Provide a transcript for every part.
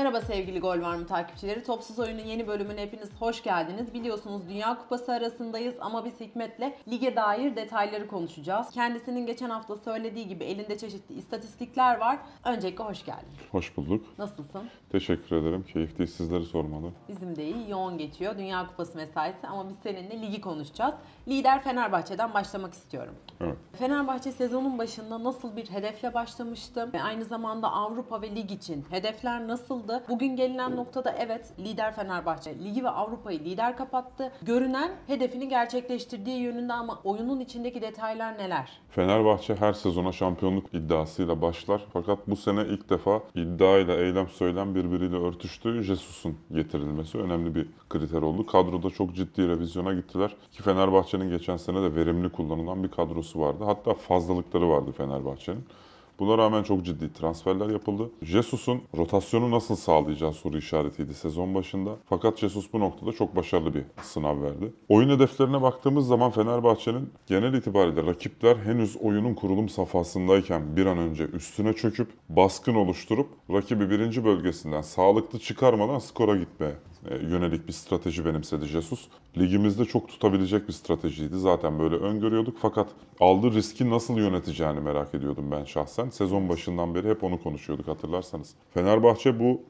Merhaba sevgili Gol Var mı takipçileri. Topsuz Oyun'un yeni bölümüne hepiniz hoş geldiniz. Biliyorsunuz Dünya Kupası arasındayız ama biz Hikmet'le lige dair detayları konuşacağız. Kendisinin geçen hafta söylediği gibi elinde çeşitli istatistikler var. Öncelikle hoş geldin. Hoş bulduk. Nasılsın? Teşekkür ederim. Keyifli sizleri sormalı. Bizim de iyi, yoğun geçiyor. Dünya Kupası mesaisi ama biz seninle ligi konuşacağız. Lider Fenerbahçe'den başlamak istiyorum. Evet. Fenerbahçe sezonun başında nasıl bir hedefle başlamıştı? Ve aynı zamanda Avrupa ve lig için hedefler nasıldı? Bugün gelinen noktada evet lider Fenerbahçe ligi ve Avrupa'yı lider kapattı. Görünen hedefini gerçekleştirdiği yönünde ama oyunun içindeki detaylar neler? Fenerbahçe her sezona şampiyonluk iddiasıyla başlar. Fakat bu sene ilk defa iddia ile eylem söylem birbiriyle örtüştü. Jesus'un getirilmesi önemli bir kriter oldu. Kadroda çok ciddi revizyona gittiler. Ki Fenerbahçe'nin geçen sene de verimli kullanılan bir kadrosu vardı. Hatta fazlalıkları vardı Fenerbahçe'nin. Buna rağmen çok ciddi transferler yapıldı. Jesus'un rotasyonu nasıl sağlayacağı soru işaretiydi sezon başında. Fakat Jesus bu noktada çok başarılı bir sınav verdi. Oyun hedeflerine baktığımız zaman Fenerbahçe'nin genel itibariyle rakipler henüz oyunun kurulum safhasındayken bir an önce üstüne çöküp baskın oluşturup rakibi birinci bölgesinden sağlıklı çıkarmadan skora gitmeye yönelik bir strateji benimsedi Jesus. Ligimizde çok tutabilecek bir stratejiydi. Zaten böyle öngörüyorduk fakat aldığı riski nasıl yöneteceğini merak ediyordum ben şahsen. Sezon başından beri hep onu konuşuyorduk hatırlarsanız. Fenerbahçe bu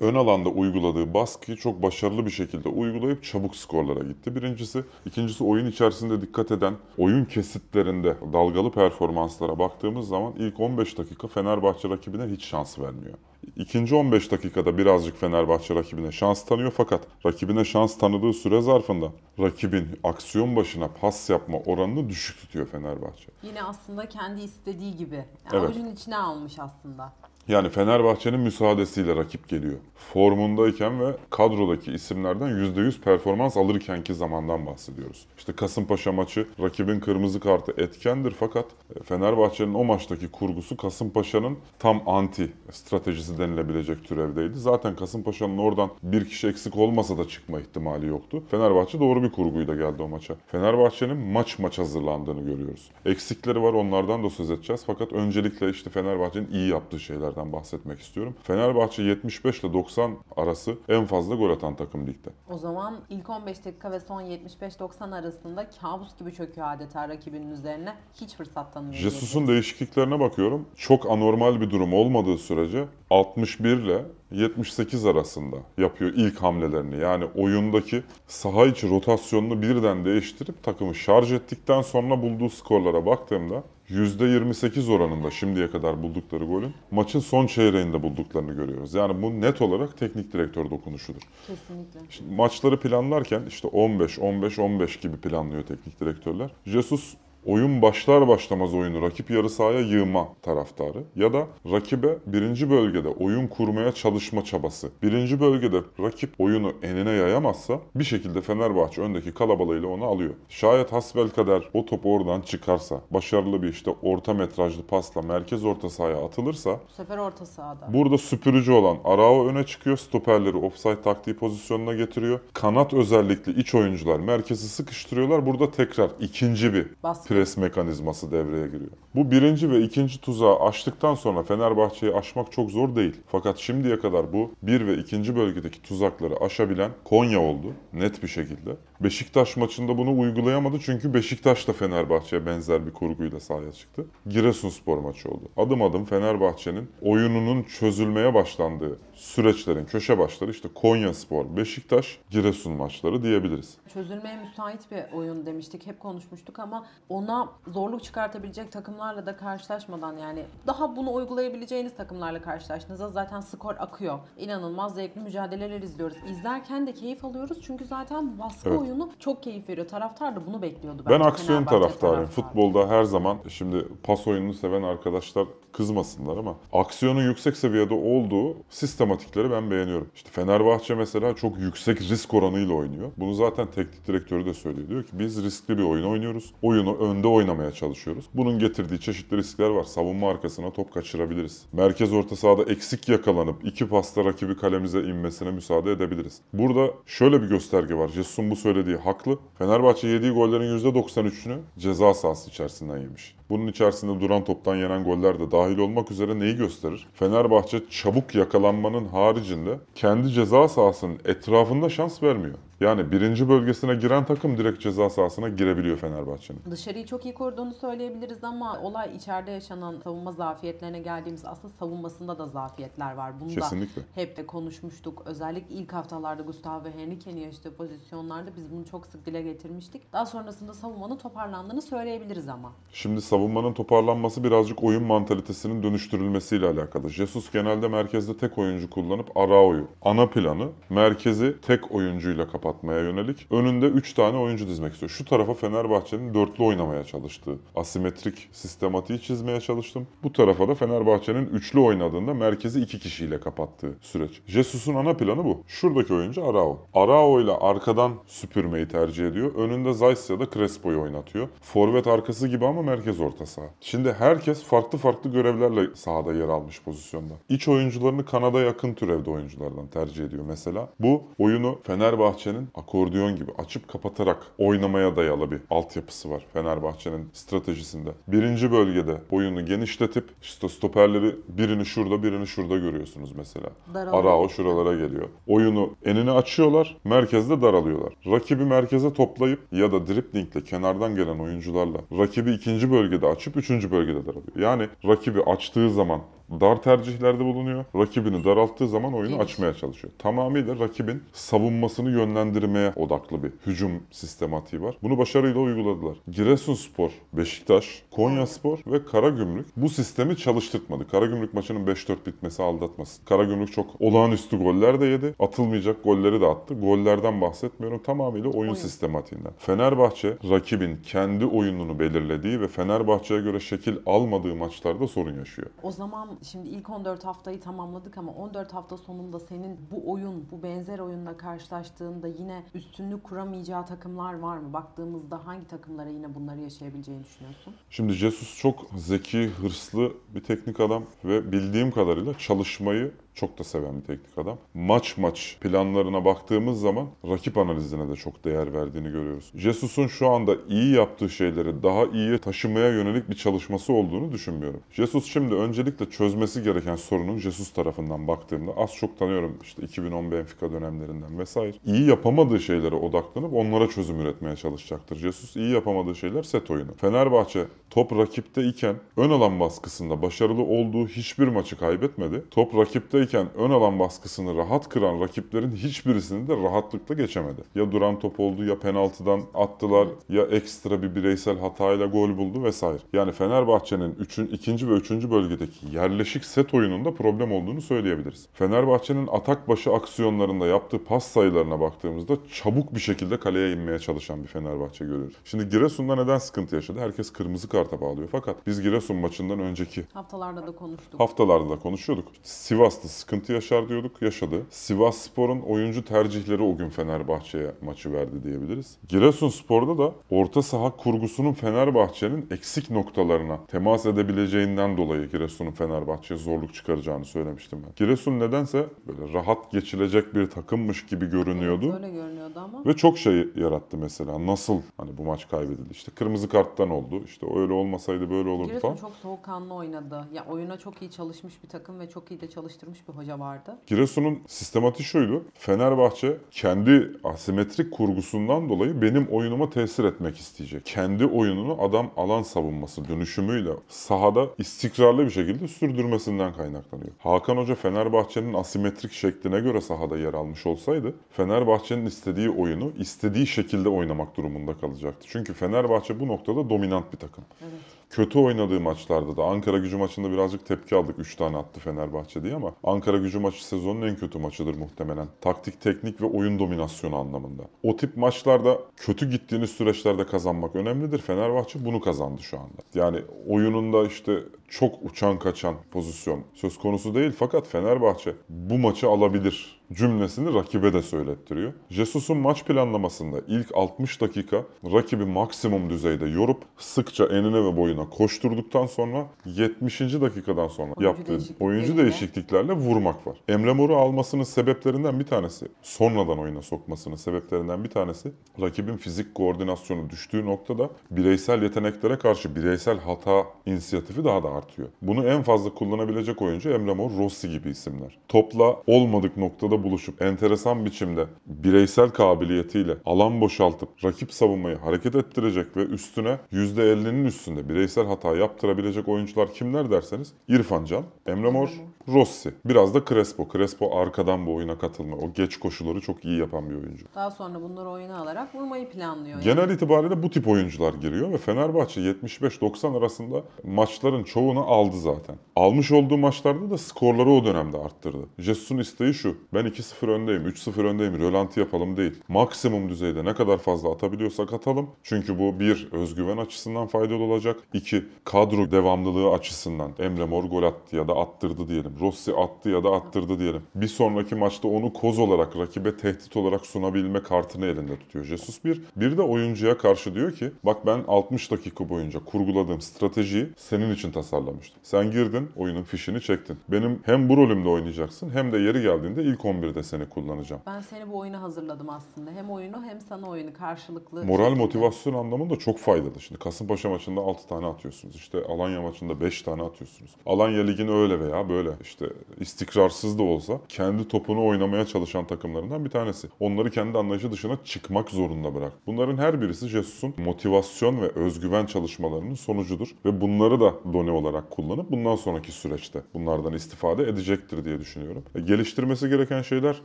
ön alanda uyguladığı baskıyı çok başarılı bir şekilde uygulayıp çabuk skorlara gitti. Birincisi. ikincisi oyun içerisinde dikkat eden, oyun kesitlerinde dalgalı performanslara baktığımız zaman ilk 15 dakika Fenerbahçe rakibine hiç şans vermiyor. İkinci 15 dakikada birazcık Fenerbahçe rakibine şans tanıyor fakat rakibine şans tanıdığı süre zarfında rakibin aksiyon başına pas yapma oranını düşük tutuyor Fenerbahçe. Yine aslında kendi istediği gibi. Yani Evet. avucun içine almış aslında. Yani Fenerbahçe'nin müsaadesiyle rakip geliyor. Formundayken ve kadrodaki isimlerden %100 performans alırkenki zamandan bahsediyoruz. İşte Kasımpaşa maçı rakibin kırmızı kartı etkendir fakat e, Fenerbahçe'nin o maçtaki kurgusu Kasımpaşa'nın tam anti stratejisi denilebilecek türevdeydi. Zaten Kasımpaşa'nın oradan bir kişi eksik olmasa da çıkma ihtimali yoktu. Fenerbahçe doğru bir kurguyla geldi o maça. Fenerbahçe'nin maç maç hazırlandığını görüyoruz. Eksikleri var onlardan da söz edeceğiz. Fakat öncelikle işte Fenerbahçe'nin iyi yaptığı şeylerden bahsetmek istiyorum. Fenerbahçe 75 ile 90 arası en fazla gol atan takım ligde. O zaman ilk 15 dakika ve son 75-90 arasında kabus gibi çöküyor adeta rakibinin üzerine. Hiç fırsat tanımıyor. Jesus'un değişikliklerine bakıyorum. Çok anormal bir durum olmadığı sürece 61 ile 78 arasında yapıyor ilk hamlelerini. Yani oyundaki saha içi rotasyonunu birden değiştirip takımı şarj ettikten sonra bulduğu skorlara baktığımda %28 oranında şimdiye kadar buldukları golün maçın son çeyreğinde bulduklarını görüyoruz. Yani bu net olarak teknik direktör dokunuşudur. Kesinlikle. Şimdi maçları planlarken işte 15, 15, 15 gibi planlıyor teknik direktörler. Jesus oyun başlar başlamaz oyunu rakip yarı sahaya yığma taraftarı ya da rakibe birinci bölgede oyun kurmaya çalışma çabası. Birinci bölgede rakip oyunu enine yayamazsa bir şekilde Fenerbahçe öndeki kalabalığıyla onu alıyor. Şayet hasbelkader o top oradan çıkarsa, başarılı bir işte orta metrajlı pasla merkez orta sahaya atılırsa Bu sefer orta sahada. Burada süpürücü olan Arao öne çıkıyor. Stoperleri offside taktiği pozisyonuna getiriyor. Kanat özellikle iç oyuncular merkezi sıkıştırıyorlar. Burada tekrar ikinci bir Baskı. Pres mekanizması devreye giriyor. Bu birinci ve ikinci tuzağı aştıktan sonra Fenerbahçe'yi aşmak çok zor değil. Fakat şimdiye kadar bu bir ve ikinci bölgedeki tuzakları aşabilen Konya oldu. Net bir şekilde. Beşiktaş maçında bunu uygulayamadı çünkü Beşiktaş da Fenerbahçe'ye benzer bir kurguyla sahaya çıktı. Giresunspor maçı oldu. Adım adım Fenerbahçe'nin oyununun çözülmeye başlandığı süreçlerin köşe başları işte Konyaspor, Beşiktaş, Giresun maçları diyebiliriz. Çözülmeye müsait bir oyun demiştik. Hep konuşmuştuk ama ona zorluk çıkartabilecek takımlarla da karşılaşmadan yani daha bunu uygulayabileceğiniz takımlarla karşılaştığınızda zaten skor akıyor. İnanılmaz zevkli mücadeleler izliyoruz. İzlerken de keyif alıyoruz çünkü zaten baskı Evet. oyunu çok keyif veriyor. Taraftar da bunu bekliyordu Ben bence aksiyon taraftarıyım. taraftarı. Futbolda her zaman şimdi pas oyununu seven arkadaşlar kızmasınlar ama aksiyonun yüksek seviyede olduğu sistematikleri ben beğeniyorum. İşte Fenerbahçe mesela çok yüksek risk oranıyla oynuyor. Bunu zaten teknik direktörü de söylüyor. Diyor ki biz riskli bir oyun oynuyoruz. Oyunu önde oynamaya çalışıyoruz. Bunun getirdiği çeşitli riskler var. Savunma arkasına top kaçırabiliriz. Merkez orta sahada eksik yakalanıp iki pasta rakibi kalemize inmesine müsaade edebiliriz. Burada şöyle bir gösterge var. Jesus'un bu söylediği haklı. Fenerbahçe yediği gollerin %93'ünü ceza sahası içerisinden yemiş. Bunun içerisinde duran toptan yenen goller de dahil olmak üzere neyi gösterir? Fenerbahçe çabuk yakalanmanın haricinde kendi ceza sahasının etrafında şans vermiyor. Yani birinci bölgesine giren takım direkt ceza sahasına girebiliyor Fenerbahçe'nin. Dışarıyı çok iyi koruduğunu söyleyebiliriz ama olay içeride yaşanan savunma zafiyetlerine geldiğimiz aslında savunmasında da zafiyetler var. Bunu Kesinlikle. da hep de konuşmuştuk. Özellikle ilk haftalarda Gustavo Henrique'nin yaşadığı pozisyonlarda biz bunu çok sık dile getirmiştik. Daha sonrasında savunmanın toparlandığını söyleyebiliriz ama. Şimdi savunmanın toparlanması birazcık oyun mantalitesinin dönüştürülmesiyle alakalı. Jesus genelde merkezde tek oyuncu kullanıp Arao'yu ana planı merkezi tek oyuncuyla kapatmaya yönelik önünde 3 tane oyuncu dizmek istiyor. Şu tarafa Fenerbahçe'nin dörtlü oynamaya çalıştığı asimetrik sistematiği çizmeye çalıştım. Bu tarafa da Fenerbahçe'nin üçlü oynadığında merkezi iki kişiyle kapattığı süreç. Jesus'un ana planı bu. Şuradaki oyuncu Arao. Arao ile arkadan süpürmeyi tercih ediyor. Önünde Zeiss ya da Crespo'yu oynatıyor. Forvet arkası gibi ama merkez orta saha. Şimdi herkes farklı farklı görevlerle sahada yer almış pozisyonda. İç oyuncularını kanada yakın türevde oyunculardan tercih ediyor mesela. Bu oyunu Fenerbahçe'nin akordeon gibi açıp kapatarak oynamaya dayalı bir altyapısı var Fenerbahçe'nin stratejisinde. Birinci bölgede oyunu genişletip işte stoperleri birini şurada birini şurada görüyorsunuz mesela. Daralıyor. Arao şuralara geliyor. Oyunu enini açıyorlar, merkezde daralıyorlar. Rakibi merkeze toplayıp ya da driplingle kenardan gelen oyuncularla rakibi ikinci bölgede açıp üçüncü bölgede daralıyor. Yani rakibi açtığı zaman dar tercihlerde bulunuyor. Rakibini daralttığı zaman oyunu açmaya çalışıyor. Tamamıyla rakibin savunmasını yönlendirmeye odaklı bir hücum sistematiği var. Bunu başarıyla uyguladılar. Giresunspor, Beşiktaş, Konyaspor ve Karagümrük bu sistemi çalıştırtmadı. Karagümrük maçının 5-4 bitmesi aldatmasın. Karagümrük çok olağanüstü goller de yedi. Atılmayacak golleri de attı. Gollerden bahsetmiyorum. Tamamıyla oyun, Oyun. sistematiğinden. Fenerbahçe rakibin kendi oyununu belirlediği ve Fenerbahçe'ye göre şekil almadığı maçlarda sorun yaşıyor. O zaman şimdi ilk 14 haftayı tamamladık ama 14 hafta sonunda senin bu oyun, bu benzer oyunla karşılaştığında yine üstünlük kuramayacağı takımlar var mı? Baktığımızda hangi takımlara yine bunları yaşayabileceğini düşünüyorsun? Şimdi Jesus çok zeki, hırslı bir teknik adam ve bildiğim kadarıyla çalışmayı çok da seven bir teknik adam. Maç maç planlarına baktığımız zaman rakip analizine de çok değer verdiğini görüyoruz. Jesus'un şu anda iyi yaptığı şeyleri daha iyiye taşımaya yönelik bir çalışması olduğunu düşünmüyorum. Jesus şimdi öncelikle çözmesi gereken sorunun Jesus tarafından baktığımda az çok tanıyorum işte 2010 Benfica dönemlerinden vesaire. İyi yapamadığı şeylere odaklanıp onlara çözüm üretmeye çalışacaktır. Jesus iyi yapamadığı şeyler set oyunu. Fenerbahçe top rakipte iken ön alan baskısında başarılı olduğu hiçbir maçı kaybetmedi. Top rakipteyken ön alan baskısını rahat kıran rakiplerin hiçbirisini de rahatlıkla geçemedi. Ya duran top oldu ya penaltıdan attılar ya ekstra bir bireysel hatayla gol buldu vesaire. Yani Fenerbahçe'nin üçün, ikinci ve üçüncü bölgedeki yerleşik set oyununda problem olduğunu söyleyebiliriz. Fenerbahçe'nin atak başı aksiyonlarında yaptığı pas sayılarına baktığımızda çabuk bir şekilde kaleye inmeye çalışan bir Fenerbahçe görüyoruz. Şimdi Giresun'da neden sıkıntı yaşadı? Herkes kırmızı karta bağlıyor. Fakat biz Giresun maçından önceki Haftalarda da konuştuk. haftalarda da konuşuyorduk. Sivas'ta sıkıntı yaşar diyorduk, yaşadı. Sivas Spor'un oyuncu tercihleri o gün Fenerbahçe'ye maçı verdi diyebiliriz. Giresunspor'da da orta saha kurgusunun Fenerbahçe'nin eksik noktalarına temas edebileceğinden dolayı Giresun'un Fenerbahçe'ye zorluk çıkaracağını söylemiştim ben. Giresun nedense böyle rahat geçilecek bir takımmış gibi görünüyordu. Öyle görünüyordu ama. Ve çok şey yarattı mesela. Nasıl hani bu maç kaybedildi? İşte kırmızı karttan oldu. İşte öyle olmasaydı böyle olurdu Giresun falan. çok soğukkanlı oynadı. Ya oyuna çok iyi çalışmış bir takım ve çok iyi de çalıştırmış bir hoca vardı. Giresun'un sistematiği şuydu. Fenerbahçe kendi asimetrik kurgusundan dolayı benim oyunuma tesir etmek isteyecek. Kendi oyununu adam alan savunması dönüşümüyle sahada istikrarlı bir şekilde sürdürmesinden kaynaklanıyor. Hakan Hoca Fenerbahçe'nin asimetrik şekline göre sahada yer almış olsaydı Fenerbahçe'nin istediği oyunu istediği şekilde oynamak durumunda kalacaktı. Çünkü Fenerbahçe bu noktada dominant bir takım. Evet. Kötü oynadığı maçlarda da Ankara gücü maçında birazcık tepki aldık 3 tane attı Fenerbahçe diye ama Ankara gücü maçı sezonun en kötü maçıdır muhtemelen. Taktik, teknik ve oyun dominasyonu anlamında. O tip maçlarda kötü gittiğiniz süreçlerde kazanmak önemlidir. Fenerbahçe bunu kazandı şu anda. Yani oyununda işte çok uçan kaçan pozisyon söz konusu değil fakat Fenerbahçe bu maçı alabilir cümlesini rakibe de söylettiriyor. Jesus'un maç planlamasında ilk 60 dakika rakibi maksimum düzeyde yorup sıkça enine ve boyuna koşturduktan sonra 70. dakikadan sonra Oyuncu yaptığı oyuncu değişikliklerle vurmak var. Emre Mor'u almasının sebeplerinden bir tanesi, sonradan oyuna sokmasının sebeplerinden bir tanesi rakibin fizik koordinasyonu düştüğü noktada bireysel yeteneklere karşı bireysel hata inisiyatifi daha da artıyor. Bunu en fazla kullanabilecek oyuncu Emre Mor, Rossi gibi isimler. Topla olmadık noktada buluşup enteresan biçimde bireysel kabiliyetiyle alan boşaltıp rakip savunmayı hareket ettirecek ve üstüne %50'nin üstünde bireysel hata yaptırabilecek oyuncular kimler derseniz İrfan Can, Emre Mor, Rossi. Biraz da Crespo. Crespo arkadan bu oyuna katılma. O geç koşuları çok iyi yapan bir oyuncu. Daha sonra bunları oyuna alarak vurmayı planlıyor. Genel itibariyle bu tip oyuncular giriyor ve Fenerbahçe 75-90 arasında maçların çoğunu aldı zaten. Almış olduğu maçlarda da skorları o dönemde arttırdı. Jesus'un isteği şu. Ben 2-0 öndeyim, 3-0 öndeyim, rölanti yapalım değil. Maksimum düzeyde ne kadar fazla atabiliyorsak atalım. Çünkü bu bir, özgüven açısından faydalı olacak. İki, kadro devamlılığı açısından. Emre Mor gol attı ya da attırdı diyelim. Rossi attı ya da attırdı diyelim. Bir sonraki maçta onu koz olarak, rakibe tehdit olarak sunabilme kartını elinde tutuyor. Jesus bir. Bir de oyuncuya karşı diyor ki bak ben 60 dakika boyunca kurguladığım stratejiyi senin için tasarlamıştım. Sen girdin, oyunun fişini çektin. Benim hem bu rolümde oynayacaksın hem de yeri geldiğinde ilk 11'de seni kullanacağım. Ben seni bu oyuna hazırladım aslında. Hem oyunu hem sana oyunu karşılıklı. Moral şekilde. motivasyon anlamında çok faydalı. Şimdi Kasımpaşa maçında 6 tane atıyorsunuz. İşte Alanya maçında 5 tane atıyorsunuz. Alanya ligin öyle veya böyle işte istikrarsız da olsa kendi topunu oynamaya çalışan takımlarından bir tanesi. Onları kendi anlayışı dışına çıkmak zorunda bırak. Bunların her birisi Jesus'un motivasyon ve özgüven çalışmalarının sonucudur. Ve bunları da done olarak kullanıp bundan sonraki süreçte bunlardan istifade edecektir diye düşünüyorum. E, geliştirmesi gereken şeyler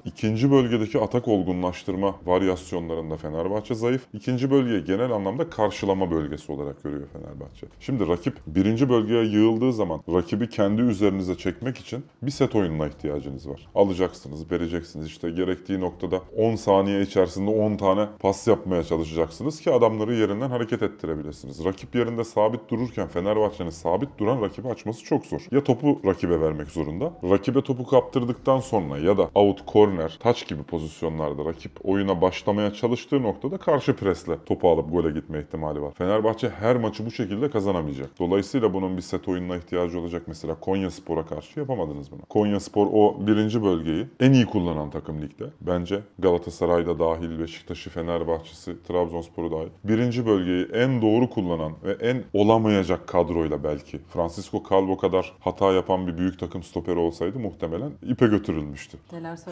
ikinci bölgedeki atak olgunlaştırma varyasyonlarında Fenerbahçe zayıf. İkinci bölgeyi genel anlamda karşılama bölgesi olarak görüyor Fenerbahçe. Şimdi rakip birinci bölgeye yığıldığı zaman rakibi kendi üzerinize çekmek için bir set oyununa ihtiyacınız var. Alacaksınız, vereceksiniz. İşte gerektiği noktada 10 saniye içerisinde 10 tane pas yapmaya çalışacaksınız ki adamları yerinden hareket ettirebilirsiniz. Rakip yerinde sabit dururken Fenerbahçe'nin sabit duran rakibi açması çok zor. Ya topu rakibe vermek zorunda. Rakibe topu kaptırdıktan sonra ya da out, corner, touch gibi pozisyonlarda rakip oyuna başlamaya çalıştığı noktada karşı presle topu alıp gole gitme ihtimali var. Fenerbahçe her maçı bu şekilde kazanamayacak. Dolayısıyla bunun bir set oyununa ihtiyacı olacak. Mesela Konya Spor'a karşı yapamadınız bunu. Konya Spor o birinci bölgeyi en iyi kullanan takım ligde. Bence Galatasaray'da dahil, Beşiktaş'ı, Fenerbahçe'si, Trabzonspor'u dahil. Birinci bölgeyi en doğru kullanan ve en olamayacak kadroyla belki. Francisco Calvo kadar hata yapan bir büyük takım stoperi olsaydı muhtemelen ipe götürülmüştü.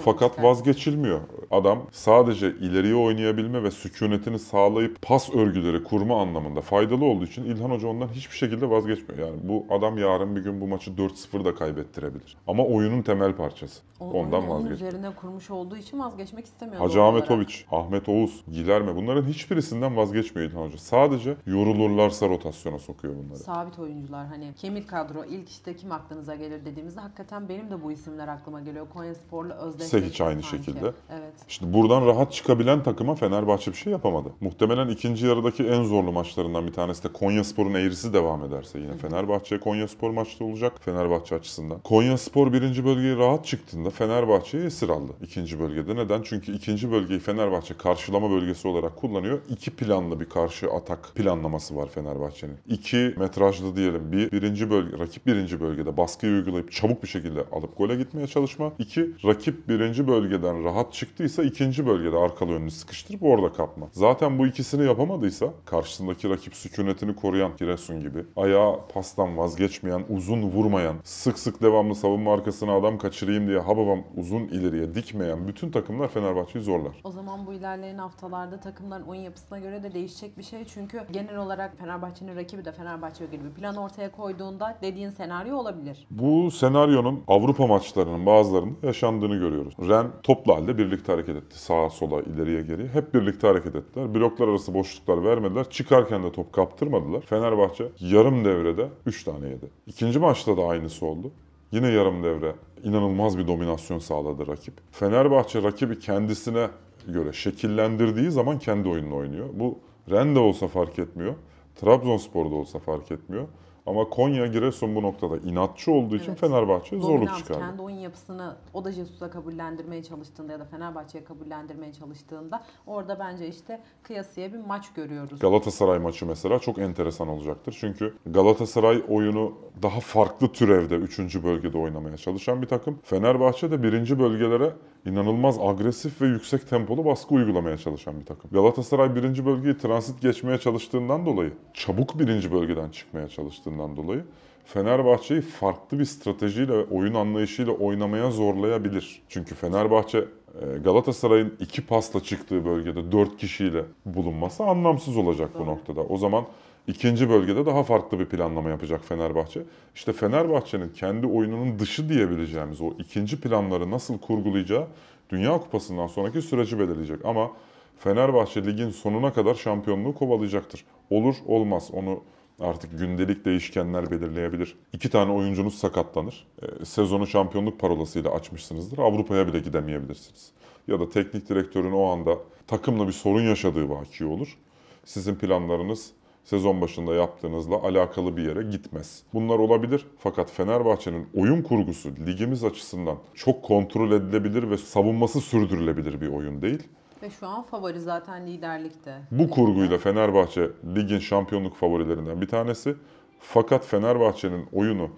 Fakat vazgeçilmiyor. Adam sadece ileriye oynayabilme ve sükunetini sağlayıp pas örgüleri kurma anlamında faydalı olduğu için İlhan Hoca ondan hiçbir şekilde vazgeçmiyor. Yani bu adam yarın bir gün bu maçı 4-0 da kaybettirebilir. Ama oyunun temel parçası. O- Ondan oyunu onun vazgeç. üzerine kurmuş olduğu için vazgeçmek istemiyor. Hacı doğal Ahmet olarak. Oviç, Ahmet Oğuz, Gilerme bunların hiçbirisinden vazgeçmiyor İlhan Hoca. Sadece yorulurlarsa rotasyona sokuyor bunları. Sabit oyuncular hani kemik kadro ilk işte kim aklınıza gelir dediğimizde hakikaten benim de bu isimler aklıma geliyor. Konya Spor'la özdeşleşti Sehiç aynı sanki. şekilde. Evet. İşte buradan rahat çıkabilen takıma Fenerbahçe bir şey yapamadı. Muhtemelen ikinci yarıdaki en zorlu maçlarından bir tanesi de Konya Spor'un eğrisi devam ederse yine Fenerbahçe Konya Spor maçta olacak Fenerbahçe açısından. Konya Spor birinci bölgeye rahat çıktığında Fenerbahçe'yi esir aldı ikinci bölgede. Neden? Çünkü ikinci bölgeyi Fenerbahçe karşılama bölgesi olarak kullanıyor. İki planlı bir karşı atak planlaması var Fenerbahçe'nin. İki metrajlı diyelim. Bir, birinci bölge, rakip birinci bölgede baskıyı uygulayıp çabuk bir şekilde alıp gole gitmeye çalışma. İki, rakip birinci bölgeden rahat çıktıysa ikinci bölgede arkalı önünü sıkıştırıp orada kapma. Zaten bu ikisini yapamadıysa karşısındaki rakip sükunetini koruyan Giresun gibi ayağa pastan vazgeçmeyen, uzun vurmayan, sık sık devamlı savunma arkasına adam kaçırayım diye hababam uzun ileriye dikmeyen bütün takımlar Fenerbahçe'yi zorlar. O zaman bu ilerleyen haftalarda takımların oyun yapısına göre de değişecek bir şey. Çünkü genel olarak Fenerbahçe'nin rakibi de Fenerbahçe gibi bir plan ortaya koyduğunda dediğin senaryo olabilir. Bu senaryonun Avrupa maçlarının bazılarında yaşandığını görüyoruz. Ren toplu halde birlikte hareket etti. Sağa sola ileriye geriye. Hep birlikte hareket ettiler. Bloklar arası boşluklar vermediler. Çıkarken de top kaptırmadılar. Fenerbahçe yarım devrede 3 tane yedi. İkinci maçta da aynısı oldu. Yine yarım devre inanılmaz bir dominasyon sağladı rakip. Fenerbahçe rakibi kendisine göre şekillendirdiği zaman kendi oyununu oynuyor. Bu Ren de olsa fark etmiyor. Trabzonspor'da olsa fark etmiyor. Ama Konya Giresun bu noktada inatçı olduğu için Evet. Fenerbahçe zorluk çıkardı. kendi oyun yapısını o da Jesus'a kabullendirmeye çalıştığında ya da Fenerbahçe'ye kabullendirmeye çalıştığında orada bence işte kıyasıya bir maç görüyoruz. Galatasaray maçı mesela çok enteresan olacaktır. Çünkü Galatasaray oyunu daha farklı türevde 3. bölgede oynamaya çalışan bir takım. Fenerbahçe de 1. bölgelere inanılmaz agresif ve yüksek tempolu baskı uygulamaya çalışan bir takım. Galatasaray 1. bölgeyi transit geçmeye çalıştığından dolayı, çabuk 1. bölgeden çıkmaya çalıştığından dolayı Fenerbahçe'yi farklı bir stratejiyle ve oyun anlayışıyla oynamaya zorlayabilir. Çünkü Fenerbahçe e, Galatasaray'ın iki pasla çıktığı bölgede dört kişiyle bulunması anlamsız olacak bu noktada. O zaman ikinci bölgede daha farklı bir planlama yapacak Fenerbahçe. İşte Fenerbahçe'nin kendi oyununun dışı diyebileceğimiz o ikinci planları nasıl kurgulayacağı Dünya Kupası'ndan sonraki süreci belirleyecek. Ama Fenerbahçe ligin sonuna kadar şampiyonluğu kovalayacaktır. Olur olmaz onu artık gündelik değişkenler belirleyebilir. İki tane oyuncunuz sakatlanır. E, sezonu şampiyonluk parolasıyla açmışsınızdır. Avrupa'ya bile gidemeyebilirsiniz. Ya da teknik direktörün o anda takımla bir sorun yaşadığı vaki olur. Sizin planlarınız sezon başında yaptığınızla alakalı bir yere gitmez. Bunlar olabilir fakat Fenerbahçe'nin oyun kurgusu ligimiz açısından çok kontrol edilebilir ve savunması sürdürülebilir bir oyun değil. Ve şu an favori zaten liderlikte. Bu kurguyla Fenerbahçe ligin şampiyonluk favorilerinden bir tanesi. Fakat Fenerbahçe'nin oyunu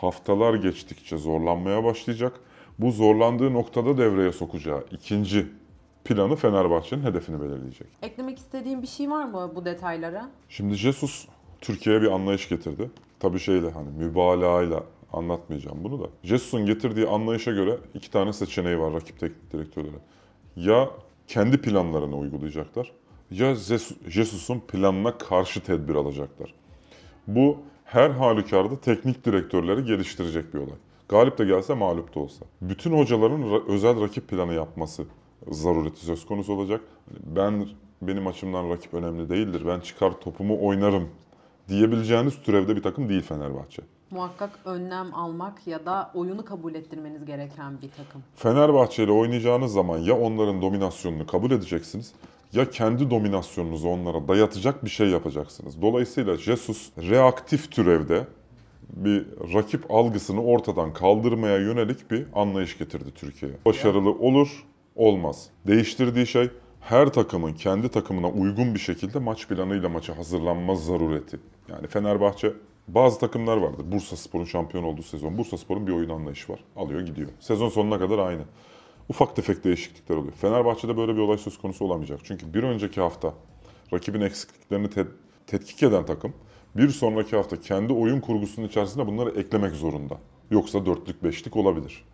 haftalar geçtikçe zorlanmaya başlayacak. Bu zorlandığı noktada devreye sokacağı ikinci planı Fenerbahçe'nin hedefini belirleyecek. Eklemek istediğim bir şey var mı bu detaylara? Şimdi Jesus Türkiye'ye bir anlayış getirdi. Tabii şeyle hani mübalağayla anlatmayacağım bunu da. Jesus'un getirdiği anlayışa göre iki tane seçeneği var rakip teknik direktörlere. Ya kendi planlarını uygulayacaklar ya Jesu- Jesus'un planına karşı tedbir alacaklar. Bu her halükarda teknik direktörleri geliştirecek bir olay. Galip de gelse mağlup da olsa. Bütün hocaların özel rakip planı yapması zarureti söz konusu olacak. Ben benim açımdan rakip önemli değildir. Ben çıkar topumu oynarım diyebileceğiniz türevde bir takım değil Fenerbahçe. Muhakkak önlem almak ya da oyunu kabul ettirmeniz gereken bir takım. Fenerbahçe ile oynayacağınız zaman ya onların dominasyonunu kabul edeceksiniz ya kendi dominasyonunuzu onlara dayatacak bir şey yapacaksınız. Dolayısıyla Jesus reaktif türevde bir rakip algısını ortadan kaldırmaya yönelik bir anlayış getirdi Türkiye'ye. Başarılı olur, olmaz. Değiştirdiği şey her takımın kendi takımına uygun bir şekilde maç planıyla maça hazırlanma zarureti. Yani Fenerbahçe bazı takımlar vardır. Bursa Spor'un şampiyon olduğu sezon. Bursa Spor'un bir oyun anlayışı var. Alıyor gidiyor. Sezon sonuna kadar aynı. Ufak tefek değişiklikler oluyor. Fenerbahçe'de böyle bir olay söz konusu olamayacak. Çünkü bir önceki hafta rakibin eksikliklerini te- tetkik eden takım bir sonraki hafta kendi oyun kurgusunun içerisinde bunları eklemek zorunda. Yoksa dörtlük beşlik olabilir.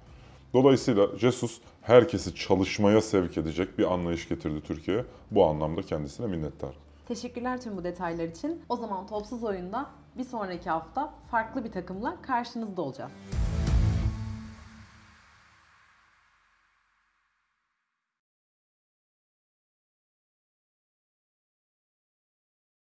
Dolayısıyla Jesus herkesi çalışmaya sevk edecek bir anlayış getirdi Türkiye'ye. Bu anlamda kendisine minnettar. Teşekkürler tüm bu detaylar için. O zaman topsuz oyunda bir sonraki hafta farklı bir takımla karşınızda olacağız.